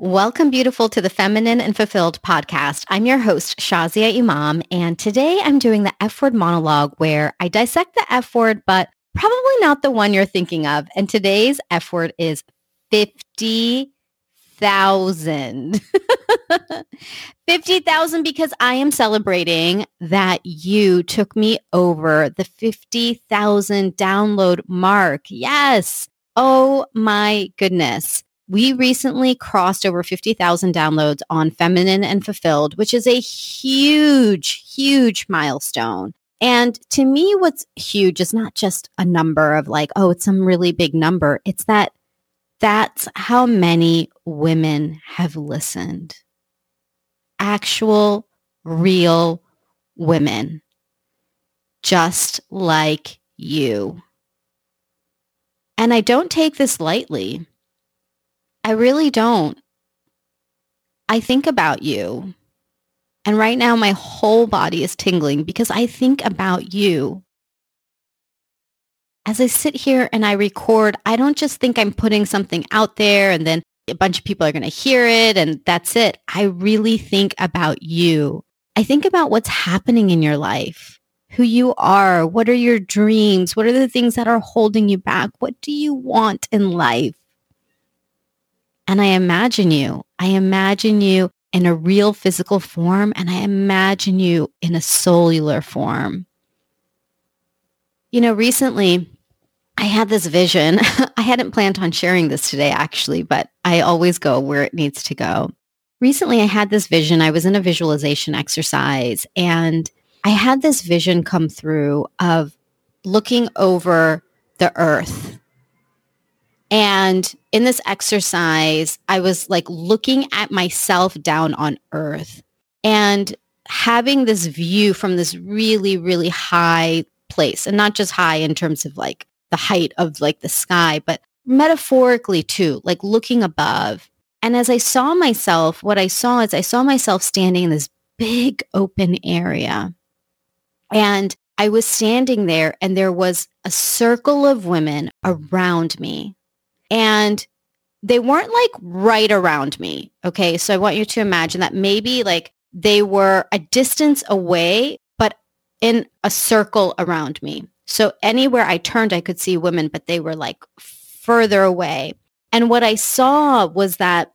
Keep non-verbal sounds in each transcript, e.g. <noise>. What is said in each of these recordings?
Welcome, beautiful, to the Feminine and Fulfilled podcast. I'm your host, Shazia Imam, and today I'm doing the F word monologue where I dissect the F word, but probably not the one you're thinking of. And today's F word is 50,000. <laughs> 50,000 because I am celebrating that you took me over the 50,000 download mark. Yes. Oh my goodness. We recently crossed over 50,000 downloads on Feminine and Fulfilled, which is a huge, huge milestone. And to me, what's huge is not just a number of like, oh, it's some really big number. It's that that's how many women have listened. Actual, real women, just like you. And I don't take this lightly. I really don't. I think about you. And right now my whole body is tingling because I think about you. As I sit here and I record, I don't just think I'm putting something out there and then a bunch of people are going to hear it and that's it. I really think about you. I think about what's happening in your life, who you are, what are your dreams, what are the things that are holding you back, what do you want in life? And I imagine you. I imagine you in a real physical form and I imagine you in a cellular form. You know, recently I had this vision. <laughs> I hadn't planned on sharing this today actually, but I always go where it needs to go. Recently I had this vision. I was in a visualization exercise and I had this vision come through of looking over the earth and in this exercise, I was like looking at myself down on earth and having this view from this really, really high place and not just high in terms of like the height of like the sky, but metaphorically too, like looking above. And as I saw myself, what I saw is I saw myself standing in this big open area. And I was standing there and there was a circle of women around me and they weren't like right around me. Okay. So I want you to imagine that maybe like they were a distance away, but in a circle around me. So anywhere I turned, I could see women, but they were like further away. And what I saw was that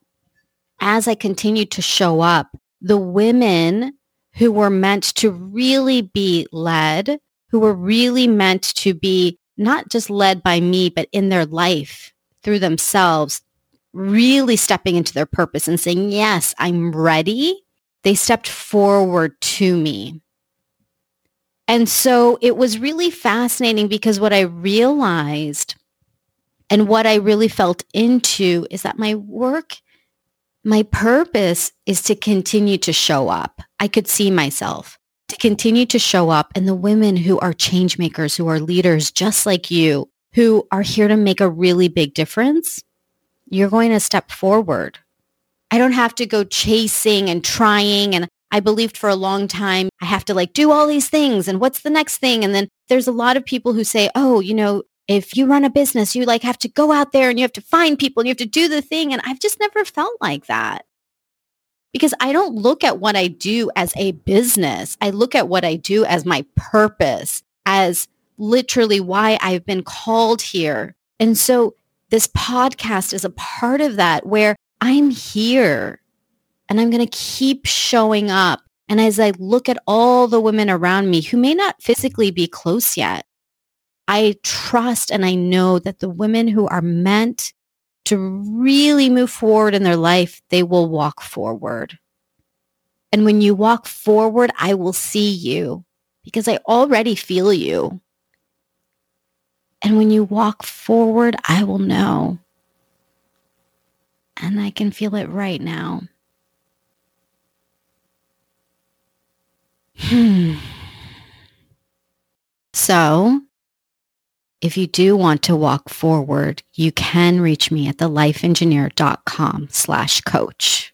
as I continued to show up, the women who were meant to really be led, who were really meant to be not just led by me, but in their life, through themselves, really stepping into their purpose and saying, yes, I'm ready. They stepped forward to me. And so it was really fascinating because what I realized and what I really felt into is that my work, my purpose is to continue to show up. I could see myself to continue to show up and the women who are change makers, who are leaders just like you, who are here to make a really big difference, you're going to step forward. I don't have to go chasing and trying. And I believed for a long time, I have to like do all these things. And what's the next thing? And then there's a lot of people who say, oh, you know, if you run a business, you like have to go out there and you have to find people and you have to do the thing. And I've just never felt like that because I don't look at what I do as a business. I look at what I do as my purpose, as literally why I've been called here. And so this podcast is a part of that where I'm here and I'm going to keep showing up. And as I look at all the women around me who may not physically be close yet, I trust and I know that the women who are meant to really move forward in their life, they will walk forward. And when you walk forward, I will see you because I already feel you. And when you walk forward, I will know. And I can feel it right now. Hmm. So, if you do want to walk forward, you can reach me at thelifeengineer.com slash coach.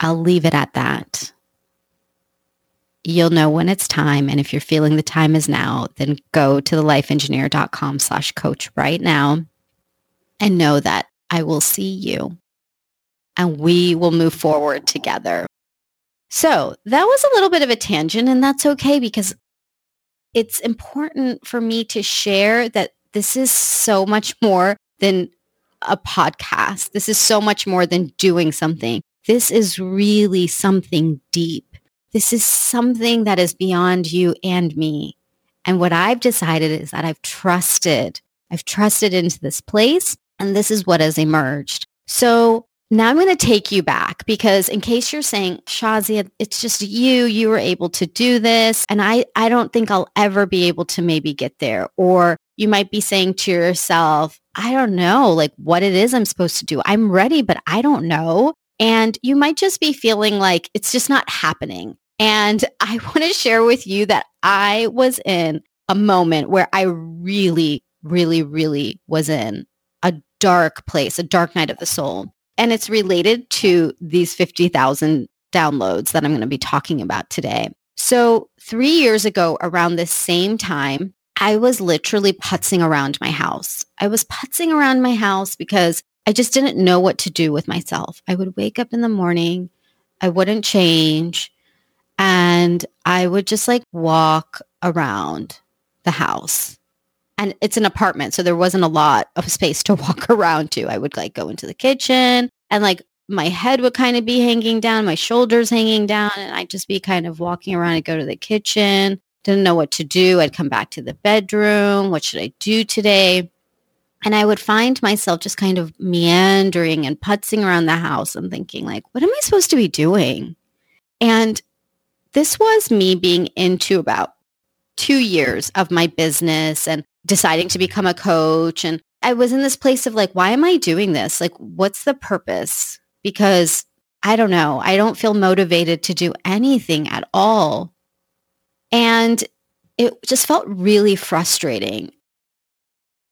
I'll leave it at that you'll know when it's time. And if you're feeling the time is now, then go to thelifeengineer.com slash coach right now and know that I will see you and we will move forward together. So that was a little bit of a tangent and that's okay because it's important for me to share that this is so much more than a podcast. This is so much more than doing something. This is really something deep. This is something that is beyond you and me. And what I've decided is that I've trusted, I've trusted into this place and this is what has emerged. So now I'm going to take you back because in case you're saying, Shazia, it's just you, you were able to do this. And I, I don't think I'll ever be able to maybe get there. Or you might be saying to yourself, I don't know, like what it is I'm supposed to do. I'm ready, but I don't know. And you might just be feeling like it's just not happening. And <laughs> I want to share with you that I was in a moment where I really, really, really was in a dark place, a dark night of the soul. And it's related to these 50,000 downloads that I'm going to be talking about today. So three years ago, around this same time, I was literally putzing around my house. I was putzing around my house because I just didn't know what to do with myself. I would wake up in the morning. I wouldn't change. And I would just like walk around the house and it's an apartment so there wasn't a lot of space to <laughs> walk around to i would like go into the kitchen and like my head would kind of be hanging down my shoulders hanging down and i'd just be kind of walking around and go to the kitchen didn't know what to do i'd come back to the bedroom what should i do today and i would find myself just kind of meandering and putzing around the house and thinking like what am i supposed to be doing and this was me being into about two years of my business and deciding to become a coach. And I was in this place of like, why am I doing this? Like, what's the purpose? Because I don't know. I don't feel motivated to do anything at all. And it just felt really frustrating.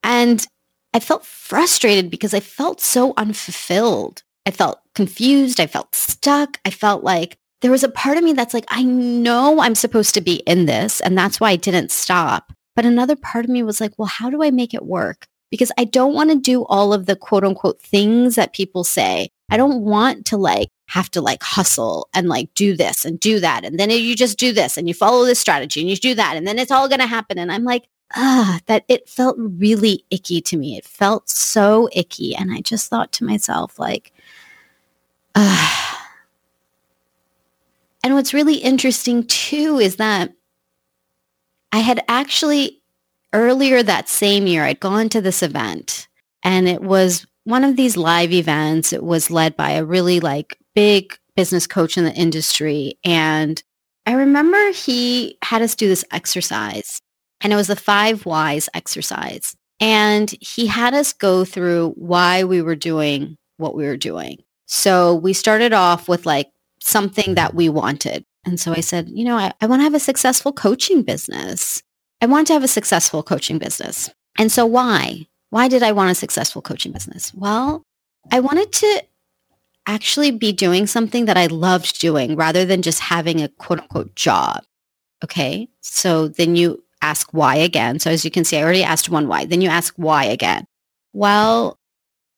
And I felt frustrated because I felt so unfulfilled. I felt confused. I felt stuck. I felt like there was a part of me that's like, I know I'm supposed to be in this. And that's why I didn't stop. But another part of me was like, well, how do I make it work? Because I don't want to do all of the quote unquote things that people say. I don't want to like have to like hustle and like do this and do that. And then you just do this and you follow this strategy and you do that. And then it's all going to happen. And I'm like, ah, that it felt really icky to me. It felt so icky. And I just thought to myself, like, ah. <sighs> And what's really interesting too is that I had actually earlier that same year, I'd gone to this event and it was one of these live events. It was led by a really like big business coach in the industry. And I remember he had us do this exercise and it was the five whys exercise. And he had us go through why we were doing what we were doing. So we started off with like something that we wanted. And so I said, you know, I, I want to have a successful coaching business. I want to have a successful coaching business. And so why? Why did I want a successful coaching business? Well, I wanted to actually be doing something that I loved doing rather than just having a quote unquote job. Okay. So then you ask why again. So as you can see, I already asked one why. Then you ask why again. Well,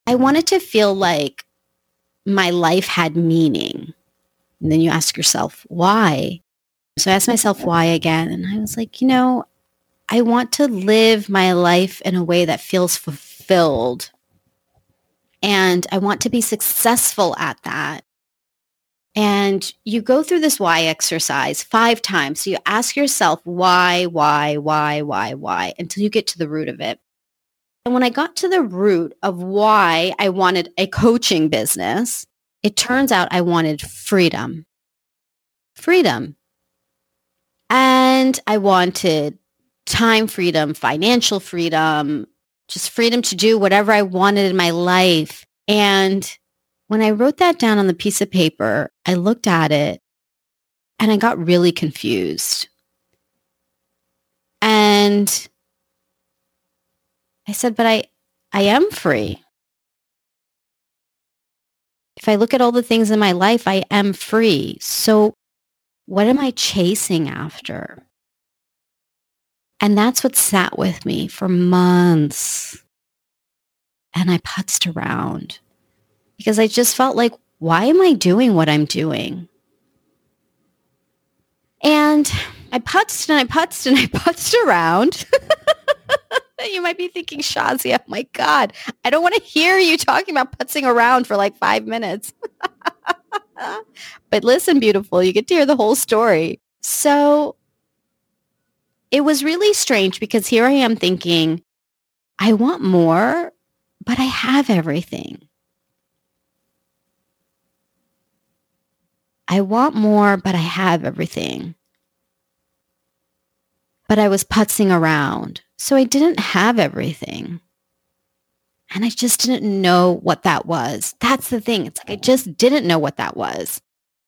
I wanted to feel like my life had meaning. And then you ask yourself, why? So I asked myself why again. And I was like, you know, I want to live my life in a way that feels fulfilled. And I want to be successful at that. And you go through this why exercise five times. So you ask yourself why, why, why, why, why, until you get to the root of it. And when I got to the root of why I wanted a coaching business, it turns out I wanted freedom. Freedom. And I wanted time freedom, financial freedom, just freedom to do whatever I wanted in my life. And when I wrote that down on the piece of paper, I looked at it and I got really confused. And I said, but I, I am free. If I look at all the things in my life, I am free. So what am I chasing after? And that's what sat with me for months. And I putzed around because I just felt like, why am I doing what I'm doing? And I putzed and I putzed and I <laughs> putzed around. <laughs> you might be thinking, Shazia, oh my God, I don't want to hear you talking about putzing around for like five minutes. <laughs> but listen, beautiful, you get to hear the whole story. So it was really strange because here I am thinking, I want more, but I have everything. I want more, but I have everything. But I was putzing around, so I didn't have everything. And I just didn't know what that was. That's the thing. It's like I just didn't know what that was.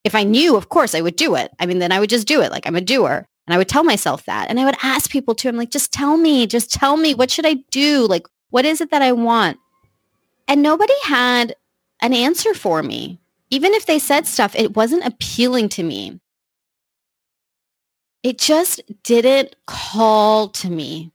If I knew, of course, I would do it. I mean, then I would just do it. Like I'm a doer. And I would tell myself that. And I would ask people too. I'm like, just tell me, just tell me, what should I do? Like, what is it that I want? And nobody had an answer for me. Even if they said stuff, it wasn't appealing to me. It just didn't call to me.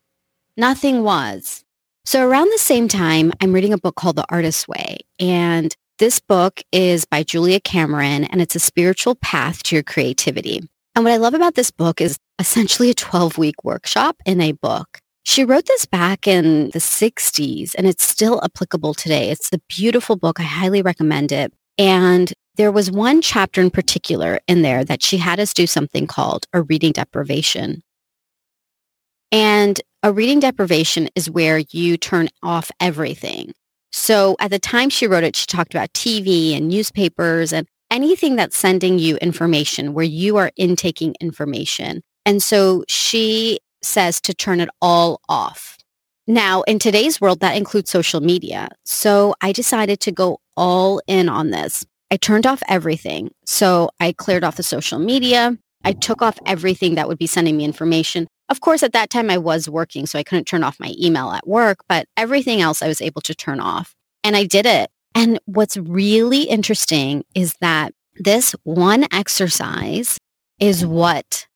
Nothing was. So around the same time, I'm reading a book called The Artist's Way. And this book is by Julia Cameron, and it's a spiritual path to your creativity. And what I love about this book is essentially a 12 week workshop in a book. She wrote this back in the 60s and it's still applicable today. It's a beautiful book. I highly recommend it. And there was one chapter in particular in there that she had us do something called a reading deprivation. And a reading deprivation is where you turn off everything. So at the time she wrote it, she talked about TV and newspapers and anything that's sending you information where you are intaking information. And so she says to turn it all off. Now, in today's world, that includes social media. So I decided to go all in on this. I turned off everything. So I cleared off the social media. I took off everything that would be sending me information. Of course, at that time I was working, so I couldn't turn off my email at work, but everything else I was able to turn off. And I did it. And what's really interesting is that this one exercise is what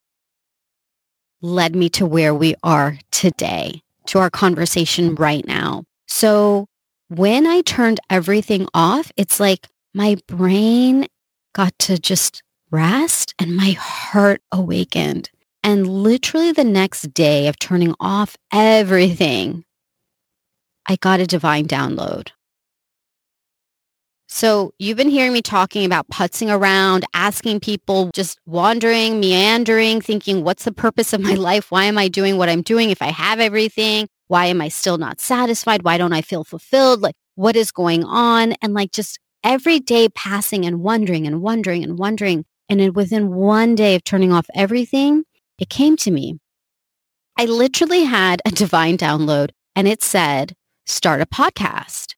led me to where we are today, to our conversation right now. So when I turned everything off, it's like my brain got to just rest and my heart awakened. And literally the next day of turning off everything, I got a divine download. So you've been hearing me talking about putzing around, asking people, just wandering, meandering, thinking, what's the purpose of my <laughs> life? Why am I doing what I'm doing? If I have everything, why am I still not satisfied? Why don't I feel fulfilled? Like, what is going on? And like just every day passing and wondering and wondering and wondering. And then within one day of turning off everything, it came to me. I literally had a divine download and it said, start a podcast.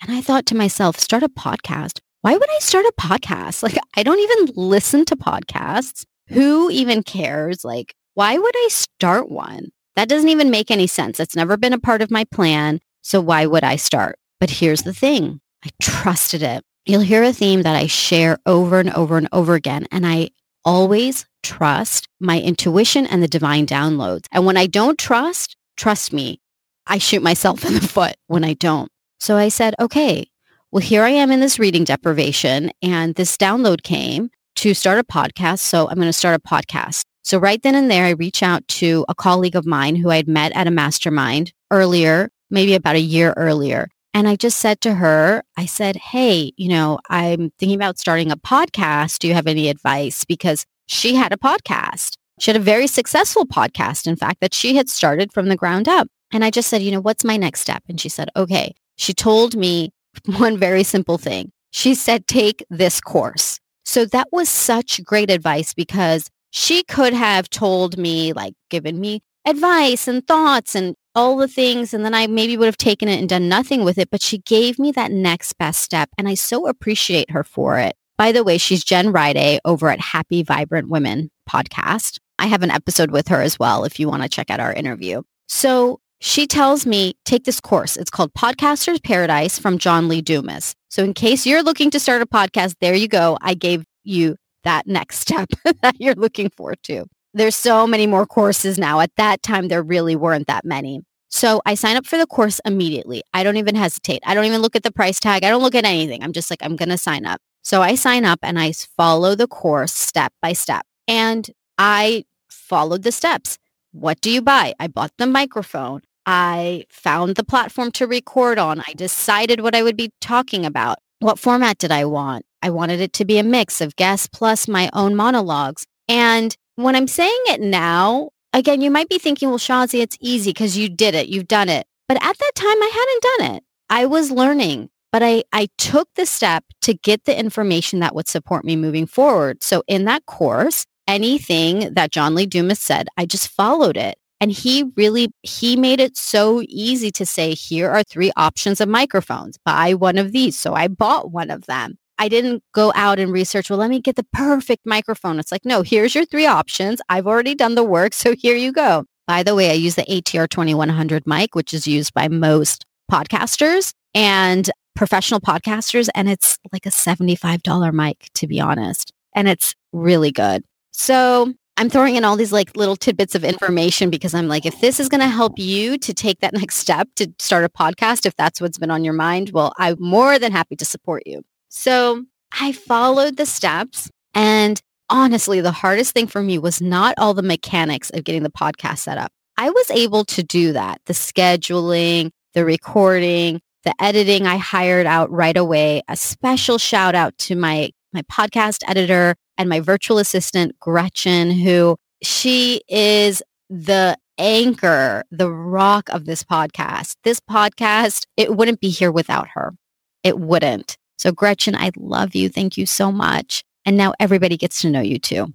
And I thought to myself, start a podcast. Why would I start a podcast? Like, I don't even listen to podcasts. Who even cares? Like, why would I start one? That doesn't even make any sense. It's never been a part of my plan. So why would I start? But here's the thing. I trusted it. You'll hear a theme that I share over and over and over again. And I always trust my intuition and the divine downloads. And when I don't trust, trust me, I shoot myself in the foot when I don't. So I said, okay, well, here I am in this reading deprivation and this download came to start a podcast. So I'm going to start a podcast. So right then and there, I reach out to a colleague of mine who I had met at a mastermind earlier, maybe about a year earlier. And I just said to her, I said, hey, you know, I'm thinking about starting a podcast. Do you have any advice? Because she had a podcast. She had a very successful podcast, in fact, that she had started from the ground up. And I just said, you know, what's my next step? And she said, okay, she told me <laughs> one very simple thing. She said, take this course. So that was such great advice because she could have told me, like, given me advice and thoughts and all the things. And then I maybe would have taken it and done nothing with it. But she gave me that next best step. And I so appreciate her for it. By the way, she's Jen Riday over at Happy Vibrant Women podcast. I have an episode with her as well if you want to check out our interview. So she tells me, take this course. It's called Podcaster's Paradise from John Lee Dumas. So in case you're looking to start a podcast, there you go. I gave you that next step <laughs> that you're looking for too. There's so many more courses now. At that time, there really weren't that many. So I sign up for the course immediately. I don't even hesitate. I don't even look at the price tag. I don't look at anything. I'm just like, I'm going to sign up. So I sign up and I follow the course step by step. And I followed the steps. What do you buy? I bought the microphone. I found the platform to record on. I decided what I would be talking about. What format did I want? I wanted it to be a mix of guests plus my own monologues. And when I'm saying it now, again, you might be thinking, well, Shazi, it's easy because you did it. You've done it. But at that time, I hadn't done it. I was learning, but I, I took the step to get the information that would support me moving forward. So in that course, anything that John Lee Dumas said, I just followed it. And he really, he made it so easy to say, here are three options of microphones. Buy one of these. So I bought one of them. I didn't go out and research, well, let me get the perfect microphone. It's like, no, here's your three options. I've already done the work. <laughs> So here you go. By the way, I use the ATR 2100 mic, which is used by most podcasters and professional podcasters. And it's like a $75 mic, to be honest. And it's really good. So I'm throwing in all these like little tidbits of information because I'm like, if this is going to help you to take that <laughs> next step to start a podcast, if that's what's been on your mind, well, I'm more than happy to support you. So I followed the steps and honestly, the hardest thing for me was not all the mechanics of getting the podcast set up. I was able to do that. The scheduling, the recording, the editing I hired out right away. A special shout out to my my podcast editor and my virtual assistant, Gretchen, who she is the anchor, the rock of this podcast. This podcast, it wouldn't be here without her. It wouldn't. So Gretchen, I love you. Thank you so much. And now everybody gets to know you too.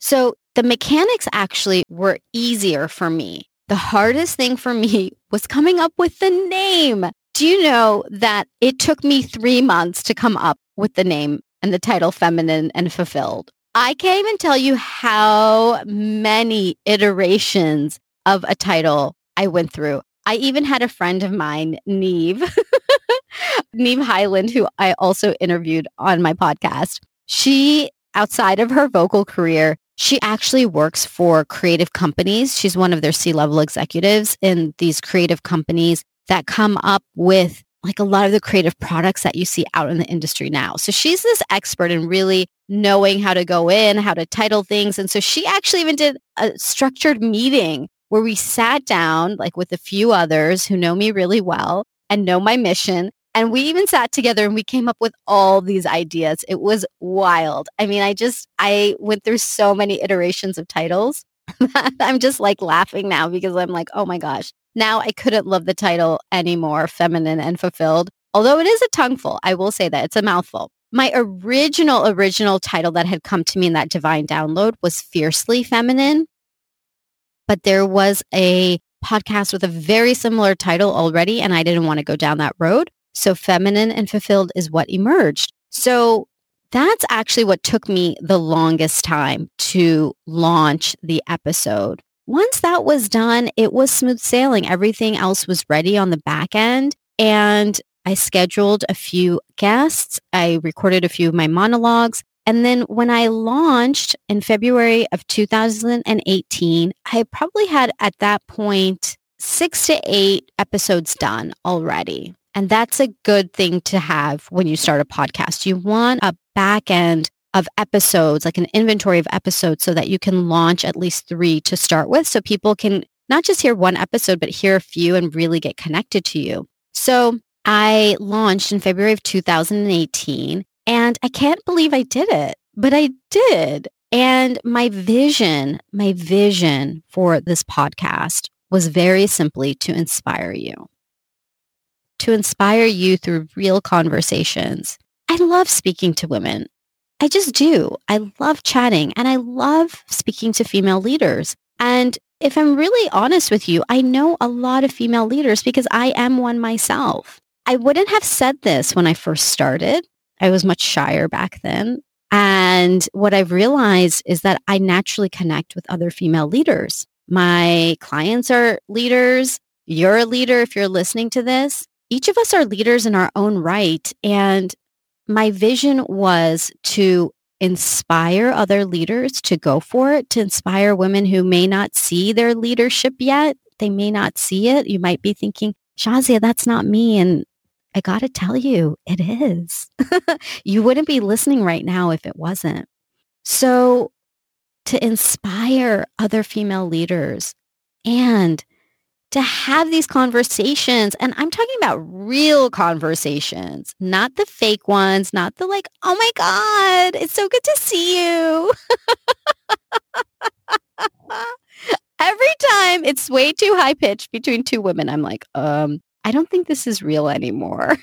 So the mechanics actually were easier for me. The hardest thing for me <laughs> was coming up with the name. Do you know that it took me three months to come up with the name and the title Feminine and Fulfilled. I can't even tell you how many iterations of a title I went through. I even had a friend of mine, Neve, <laughs> Neve Highland, who I also interviewed on my podcast. She, outside of her vocal career, she actually works for creative companies. She's one of their C-level executives in these creative companies that come up with like a lot of the creative products that you see out in the industry now. So she's this expert in really knowing how to go in, how to title things. And so she actually even did a structured meeting where we sat down like with a few others who know me really well and know my mission. And we even sat together and we came up with all these ideas. It was wild. I mean, I just, I went through so many iterations of titles. <laughs> I'm just like laughing now because I'm like, oh my gosh, now I couldn't love the title anymore, Feminine and Fulfilled. Although it is a tongueful, I will say that it's a mouthful. My original, original title that had come to me in that divine download was Fiercely Feminine. But there was a podcast with a very similar title already, and I didn't want to go down that road. So Feminine and Fulfilled is what emerged. So that's actually what took me the longest time to launch the episode once that was done, it was smooth sailing. Everything else was ready on the back end. And I scheduled a few guests. I recorded a few of my monologues. And then when I launched in February of 2018, I probably had at that point six to eight episodes done already. And that's a good thing to have when you start a podcast. You want a back end of episodes, like an inventory of episodes so that you can launch at least three to start with so people can not just hear one episode, but hear a few and really get connected to you. So I launched in February of 2018 and I can't believe I did it, but I did. And my vision, my vision for this podcast was very simply to inspire you, to inspire you through real conversations. I love speaking to women. I just do. I love chatting and I love speaking to female leaders. And if I'm really honest with you, I know a lot of female leaders because I am one myself. I wouldn't have said this when I first started. I was much shyer back then. And what I've realized is that I naturally connect with other female leaders. My clients are leaders. You're a leader if you're listening to this. Each of us are leaders in our own right. And my vision was to inspire other leaders to go for it, to inspire women who may not see their leadership yet. They may not see it. You might be thinking, Shazia, that's not me. And I got to tell you, it is. <laughs> you wouldn't be listening right now if it wasn't. So to inspire other female leaders and to have these conversations. And I'm talking about real conversations, not the fake ones, not the like, oh my God, it's so good to see you. <laughs> Every time it's way too high pitched between two women, I'm like, um, I don't think this is real anymore.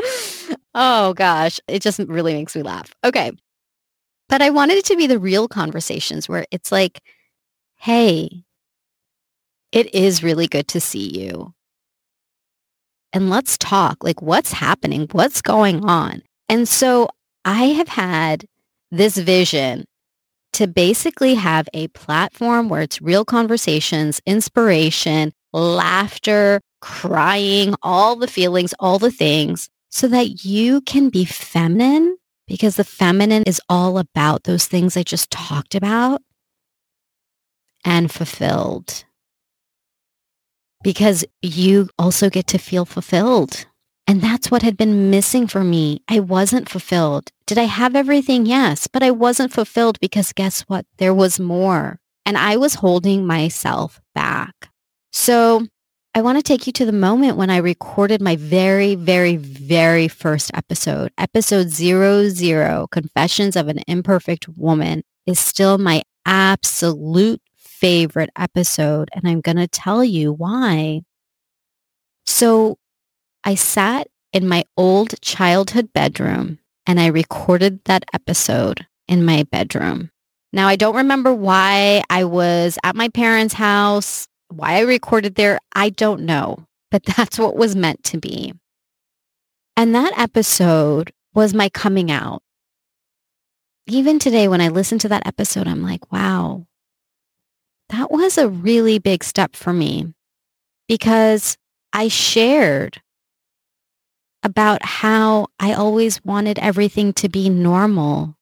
<laughs> oh gosh, it just really makes me laugh. Okay. But I wanted it to be the real conversations where it's like, hey, it is really good to see you. And let's talk. Like, what's happening? What's going on? And so I have had this vision to basically have a platform where it's real conversations, inspiration, laughter, crying, all the feelings, all the things, so that you can be feminine because the feminine is all about those things I just talked about and fulfilled. Because you also get to feel fulfilled. And that's what had been missing for me. I wasn't fulfilled. Did I have everything? Yes, but I wasn't fulfilled because guess what? There was more. And I was holding myself back. So I want to take you to the moment when I recorded my very, very, very first episode. Episode zero zero, Confessions of an Imperfect Woman, is still my absolute favorite episode. And I'm going to tell you why. So I sat in my old childhood bedroom and I recorded that episode in my bedroom. Now, I don't remember why I was at my parents' house, why I recorded there. I don't know, but <laughs> that's what was meant to be. And that episode was my coming out. Even today, when I listen to that episode, I'm like, wow, that was a really big step for me because I shared about how I always wanted everything to be normal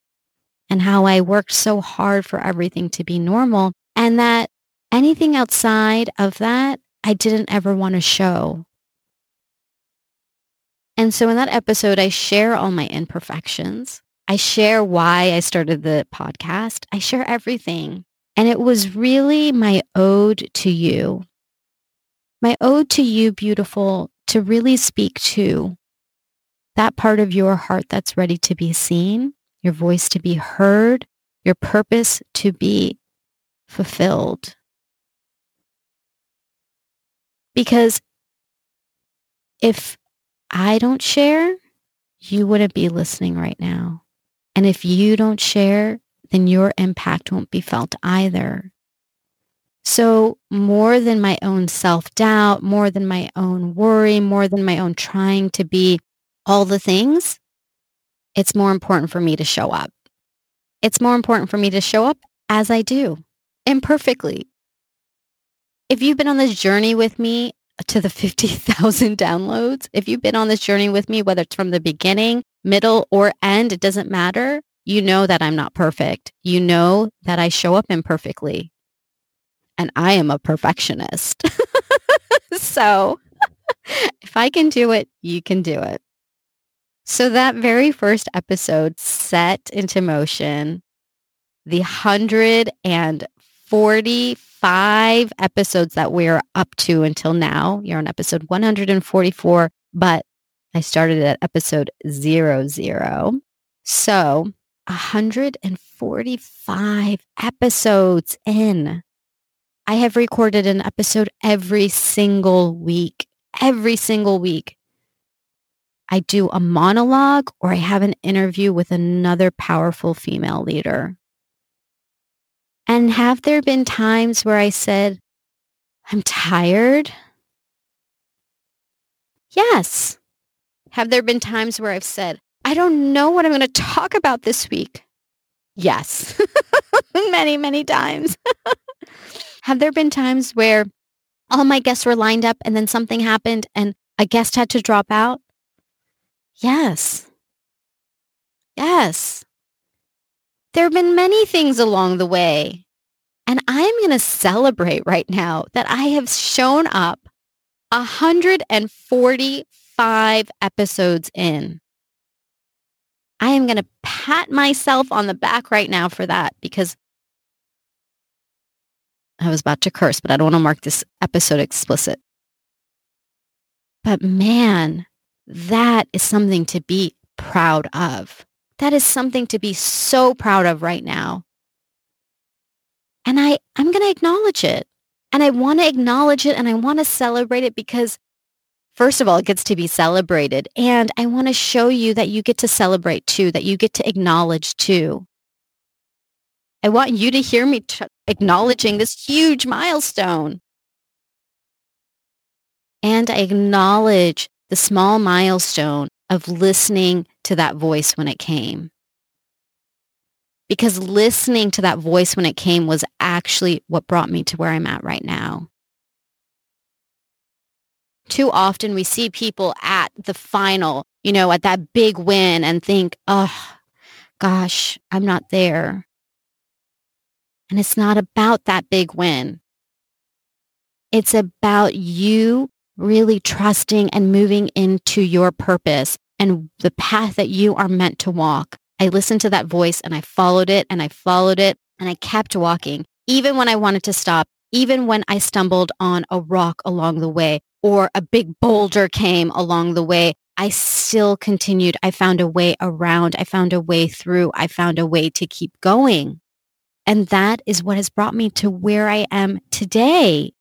and how I worked so hard for everything to be normal and that anything outside of that, I didn't ever want to show. And so in that episode, I share all my imperfections. I share why I started the podcast. I share everything. And it was really my ode to you. My ode to you, beautiful, to really speak to that part of your heart that's ready to be seen, your voice to be heard, your purpose to be fulfilled. Because if I don't share, you wouldn't be listening right now. And if you don't share, then your impact won't be felt either. So more than my own self-doubt, more than my own worry, more than my own trying to be all the things, it's more important for me to show up. It's more important for me to show up as I do, imperfectly. If you've been on this journey with me to the <laughs> 50,000 downloads, if you've been on this journey with me, whether it's from the beginning, middle, or end, it doesn't matter. You know that I'm not perfect. You know that I show up imperfectly. And I am a perfectionist. <laughs> so <laughs> if I can do it, you can do it. So that very first episode set into motion the 145 episodes that we're up to until now. You're on episode 144, but I started at episode zero zero. So 145 episodes in. I have recorded an episode every single week, every single week. I do a monologue or I have an interview with another powerful female leader. And have there been times where I said, I'm tired? Yes. Have there been times where I've said, I don't know what I'm going to talk about this week? Yes. <laughs> many, many times. <laughs> have there been times where all my guests were lined up and then something happened and a guest had to drop out? Yes. Yes. There have been many things along the way. And I'm going to celebrate right now that I have shown up 145 episodes in. I am going to pat myself on the back right now for that because I was about to curse, but I don't want to mark this episode explicit. But man, that is something to be proud of. That is something to be so proud of right now. And I, I'm going to acknowledge it. And I want to acknowledge it and I want to celebrate it because first of all, it gets to be celebrated. And I want to show you that you get to celebrate too, that you get to acknowledge too. I want you to hear me t- acknowledging this huge milestone. And I acknowledge the small milestone of listening to that voice when it came. Because listening to that voice when it came was actually what brought me to where I'm at right now. Too often we see people at the final, you know, at that big win and think, oh, gosh, I'm not there. And it's not about that big win. It's about you really trusting and moving into your purpose and the path that you are meant to walk. I listened to that voice and I followed it and I followed it and I kept walking, even when I wanted to stop, even when I stumbled on a rock along the way or a big boulder came along the way. I still continued. I found a way around. I found a way through. I found a way to keep going. And that is what has brought me to where I am today.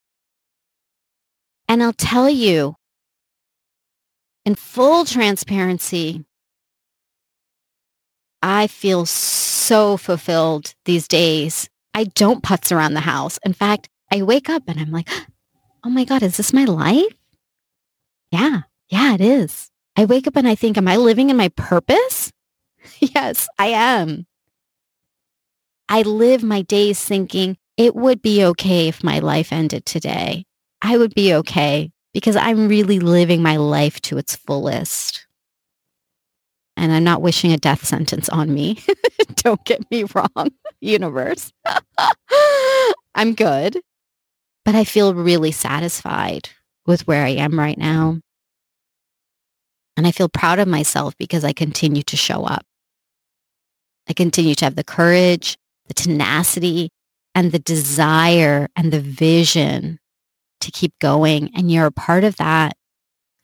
And I'll tell you, in full transparency, I feel so fulfilled these days. I don't putz around the house. In fact, I wake up and I'm like, oh my God, is this my life? Yeah, yeah, it is. I wake up and I think, am I living in my purpose? <laughs> yes, I am. I live my days thinking it would be okay if my life ended today. I would be okay because I'm really living my life to its fullest. And I'm not wishing a death sentence on me. <laughs> Don't get me wrong, <laughs> universe. I'm good, but I feel really satisfied with where I am right now. And I feel proud of myself because I continue to show up. I continue to have the courage the tenacity and the desire and the vision to keep going. And you're a part of that.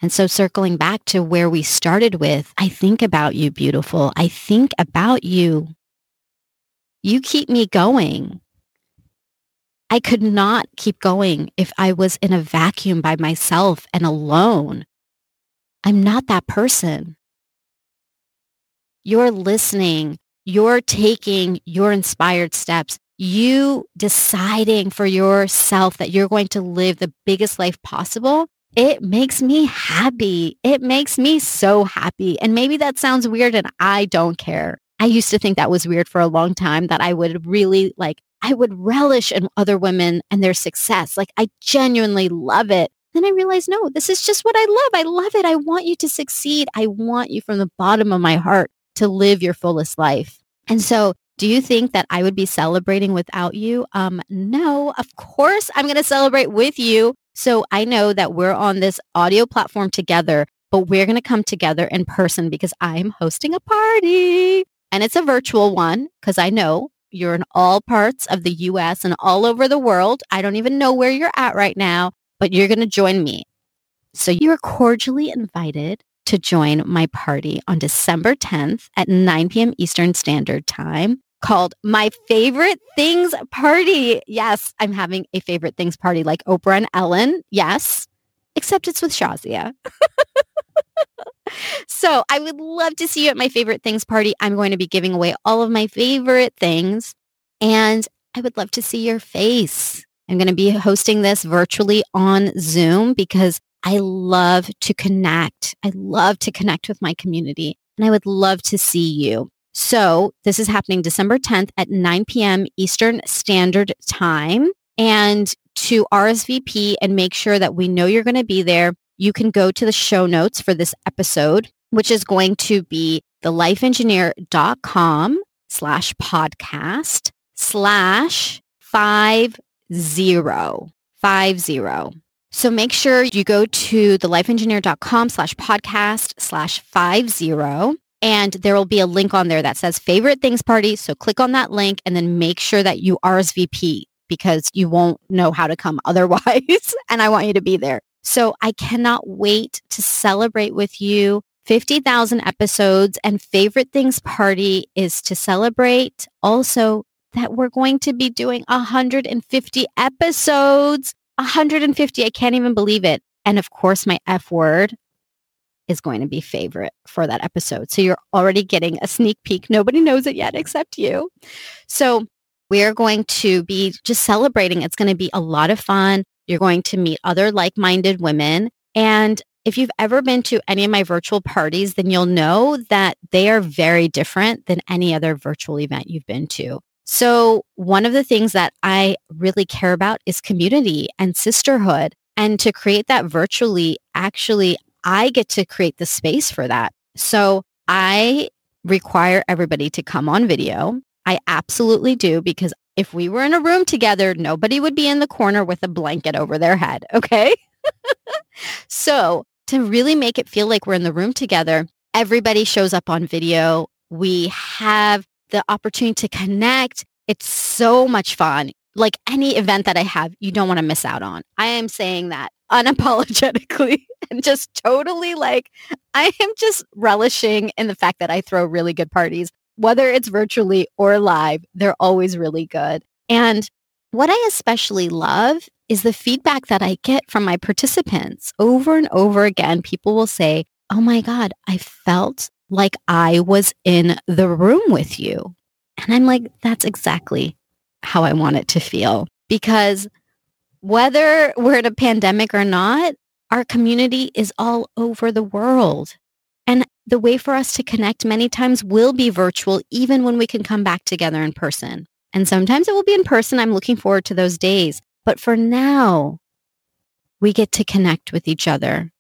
And so circling back to where we started with, I think about you, beautiful. I think about you. You keep me going. I could not keep going if I was in a vacuum by myself and alone. I'm not that person. You're listening you're taking your inspired steps, you deciding for yourself that you're going to live the biggest life possible, it makes me happy. It makes me so happy. And maybe that sounds weird and I don't care. I used to think that was weird for a long time that I would really like, I would relish in other women and their success. Like I genuinely love it. Then I realized, no, this is just what I love. I love it. I want you to succeed. I want you from the bottom of my heart to live your fullest life. And so do you think that I would be celebrating without you? Um, no, of course I'm going to celebrate with you. So I know that we're on this audio platform together, but we're going to come together in person because I'm hosting a party and it's a virtual one because I know you're in all parts of the US and all over the world. I don't even know where you're at right now, but you're going to join me. So you're cordially invited to join my party on December 10th at 9 p.m. Eastern Standard Time called My Favorite Things Party. Yes, I'm having a favorite things party like Oprah and Ellen. Yes, except it's with Shazia. <laughs> so I would love to see you at my favorite things party. I'm going to be giving away all of my favorite things and I would love to see your face. I'm going to be hosting this virtually on Zoom because I love to connect. I love to connect with my community and I would love to see you. So this is happening December 10th at 9 p.m. Eastern Standard Time. And to RSVP and make sure that we know you're going to be there, you can go to the show notes for this episode, which is going to be thelifeengineer.com slash podcast slash five zero five zero. So make sure you go to thelifeengineer.com slash podcast slash five zero. And there will be a link on there that says favorite things party. So click on that link and then make sure that you RSVP because you won't know how to come <laughs> otherwise. and I want you to be there. So I cannot wait to celebrate with you 50,000 episodes and favorite things party is to celebrate also that we're going to be doing 150 episodes. 150. I can't even believe it. And of course, my F word is going to be favorite for that episode. So you're already getting a sneak peek. Nobody knows it yet except you. So we are going to be just celebrating. It's going to be a lot of fun. You're going to meet other like-minded women. And if you've ever been to any of my virtual parties, then you'll know that they are very different than any other virtual event you've been to. So one of the things that I really care about is community and sisterhood. And to create that virtually, actually, I get to create the space for that. So I require everybody to come on video. I absolutely do because if we were in a room together, nobody would be in the corner with a blanket over their head. <laughs> Okay. so to really make it feel like we're in the room together, everybody shows up on video. We have the opportunity to connect. It's so much fun. Like any event that I have, you don't want to miss out on. I am saying that <laughs> unapologetically <laughs> and just totally like, I am just relishing in the fact that I throw really good parties, whether it's virtually or live, they're always really good. And what I especially love is the feedback that I get from my participants over and over again. People will say, oh my God, I felt like I was in the room with you. And I'm like, that's exactly how I want it to feel. Because whether we're in a pandemic or not, our community is all over the world. The way for us to connect many times will be virtual, even when we can come back together in person. And sometimes it will be in person. I'm looking forward to those days. But for now, we get to connect with each other.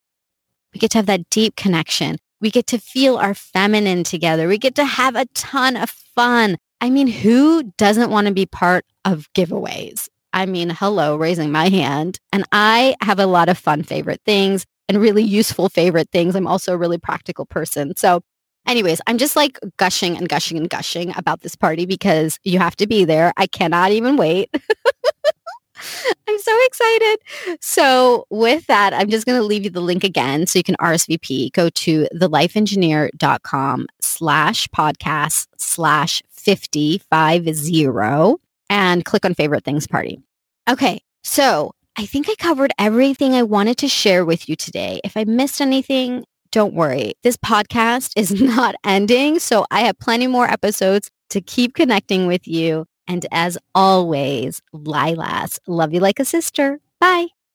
We get to have that deep connection. We get to feel our feminine together. We get to have a ton of fun. I mean, who doesn't want to be part of giveaways? I mean, hello, raising my hand. And I have a lot of fun favorite things and really useful favorite things. I'm also a really practical person. So anyways, I'm just like gushing and gushing and gushing about this party because you have to be there. I cannot even wait. <laughs> I'm so excited. So with that, I'm just going to leave you the link again so you can RSVP. Go to thelifeengineer.com slash podcast slash 5050 and click on favorite things party. Okay. So I think I covered everything I wanted to share with you today. If I missed anything, don't worry. This podcast is <laughs> not ending. So I have plenty more episodes to keep connecting with you. And as always, Lilas, love you like a sister. Bye.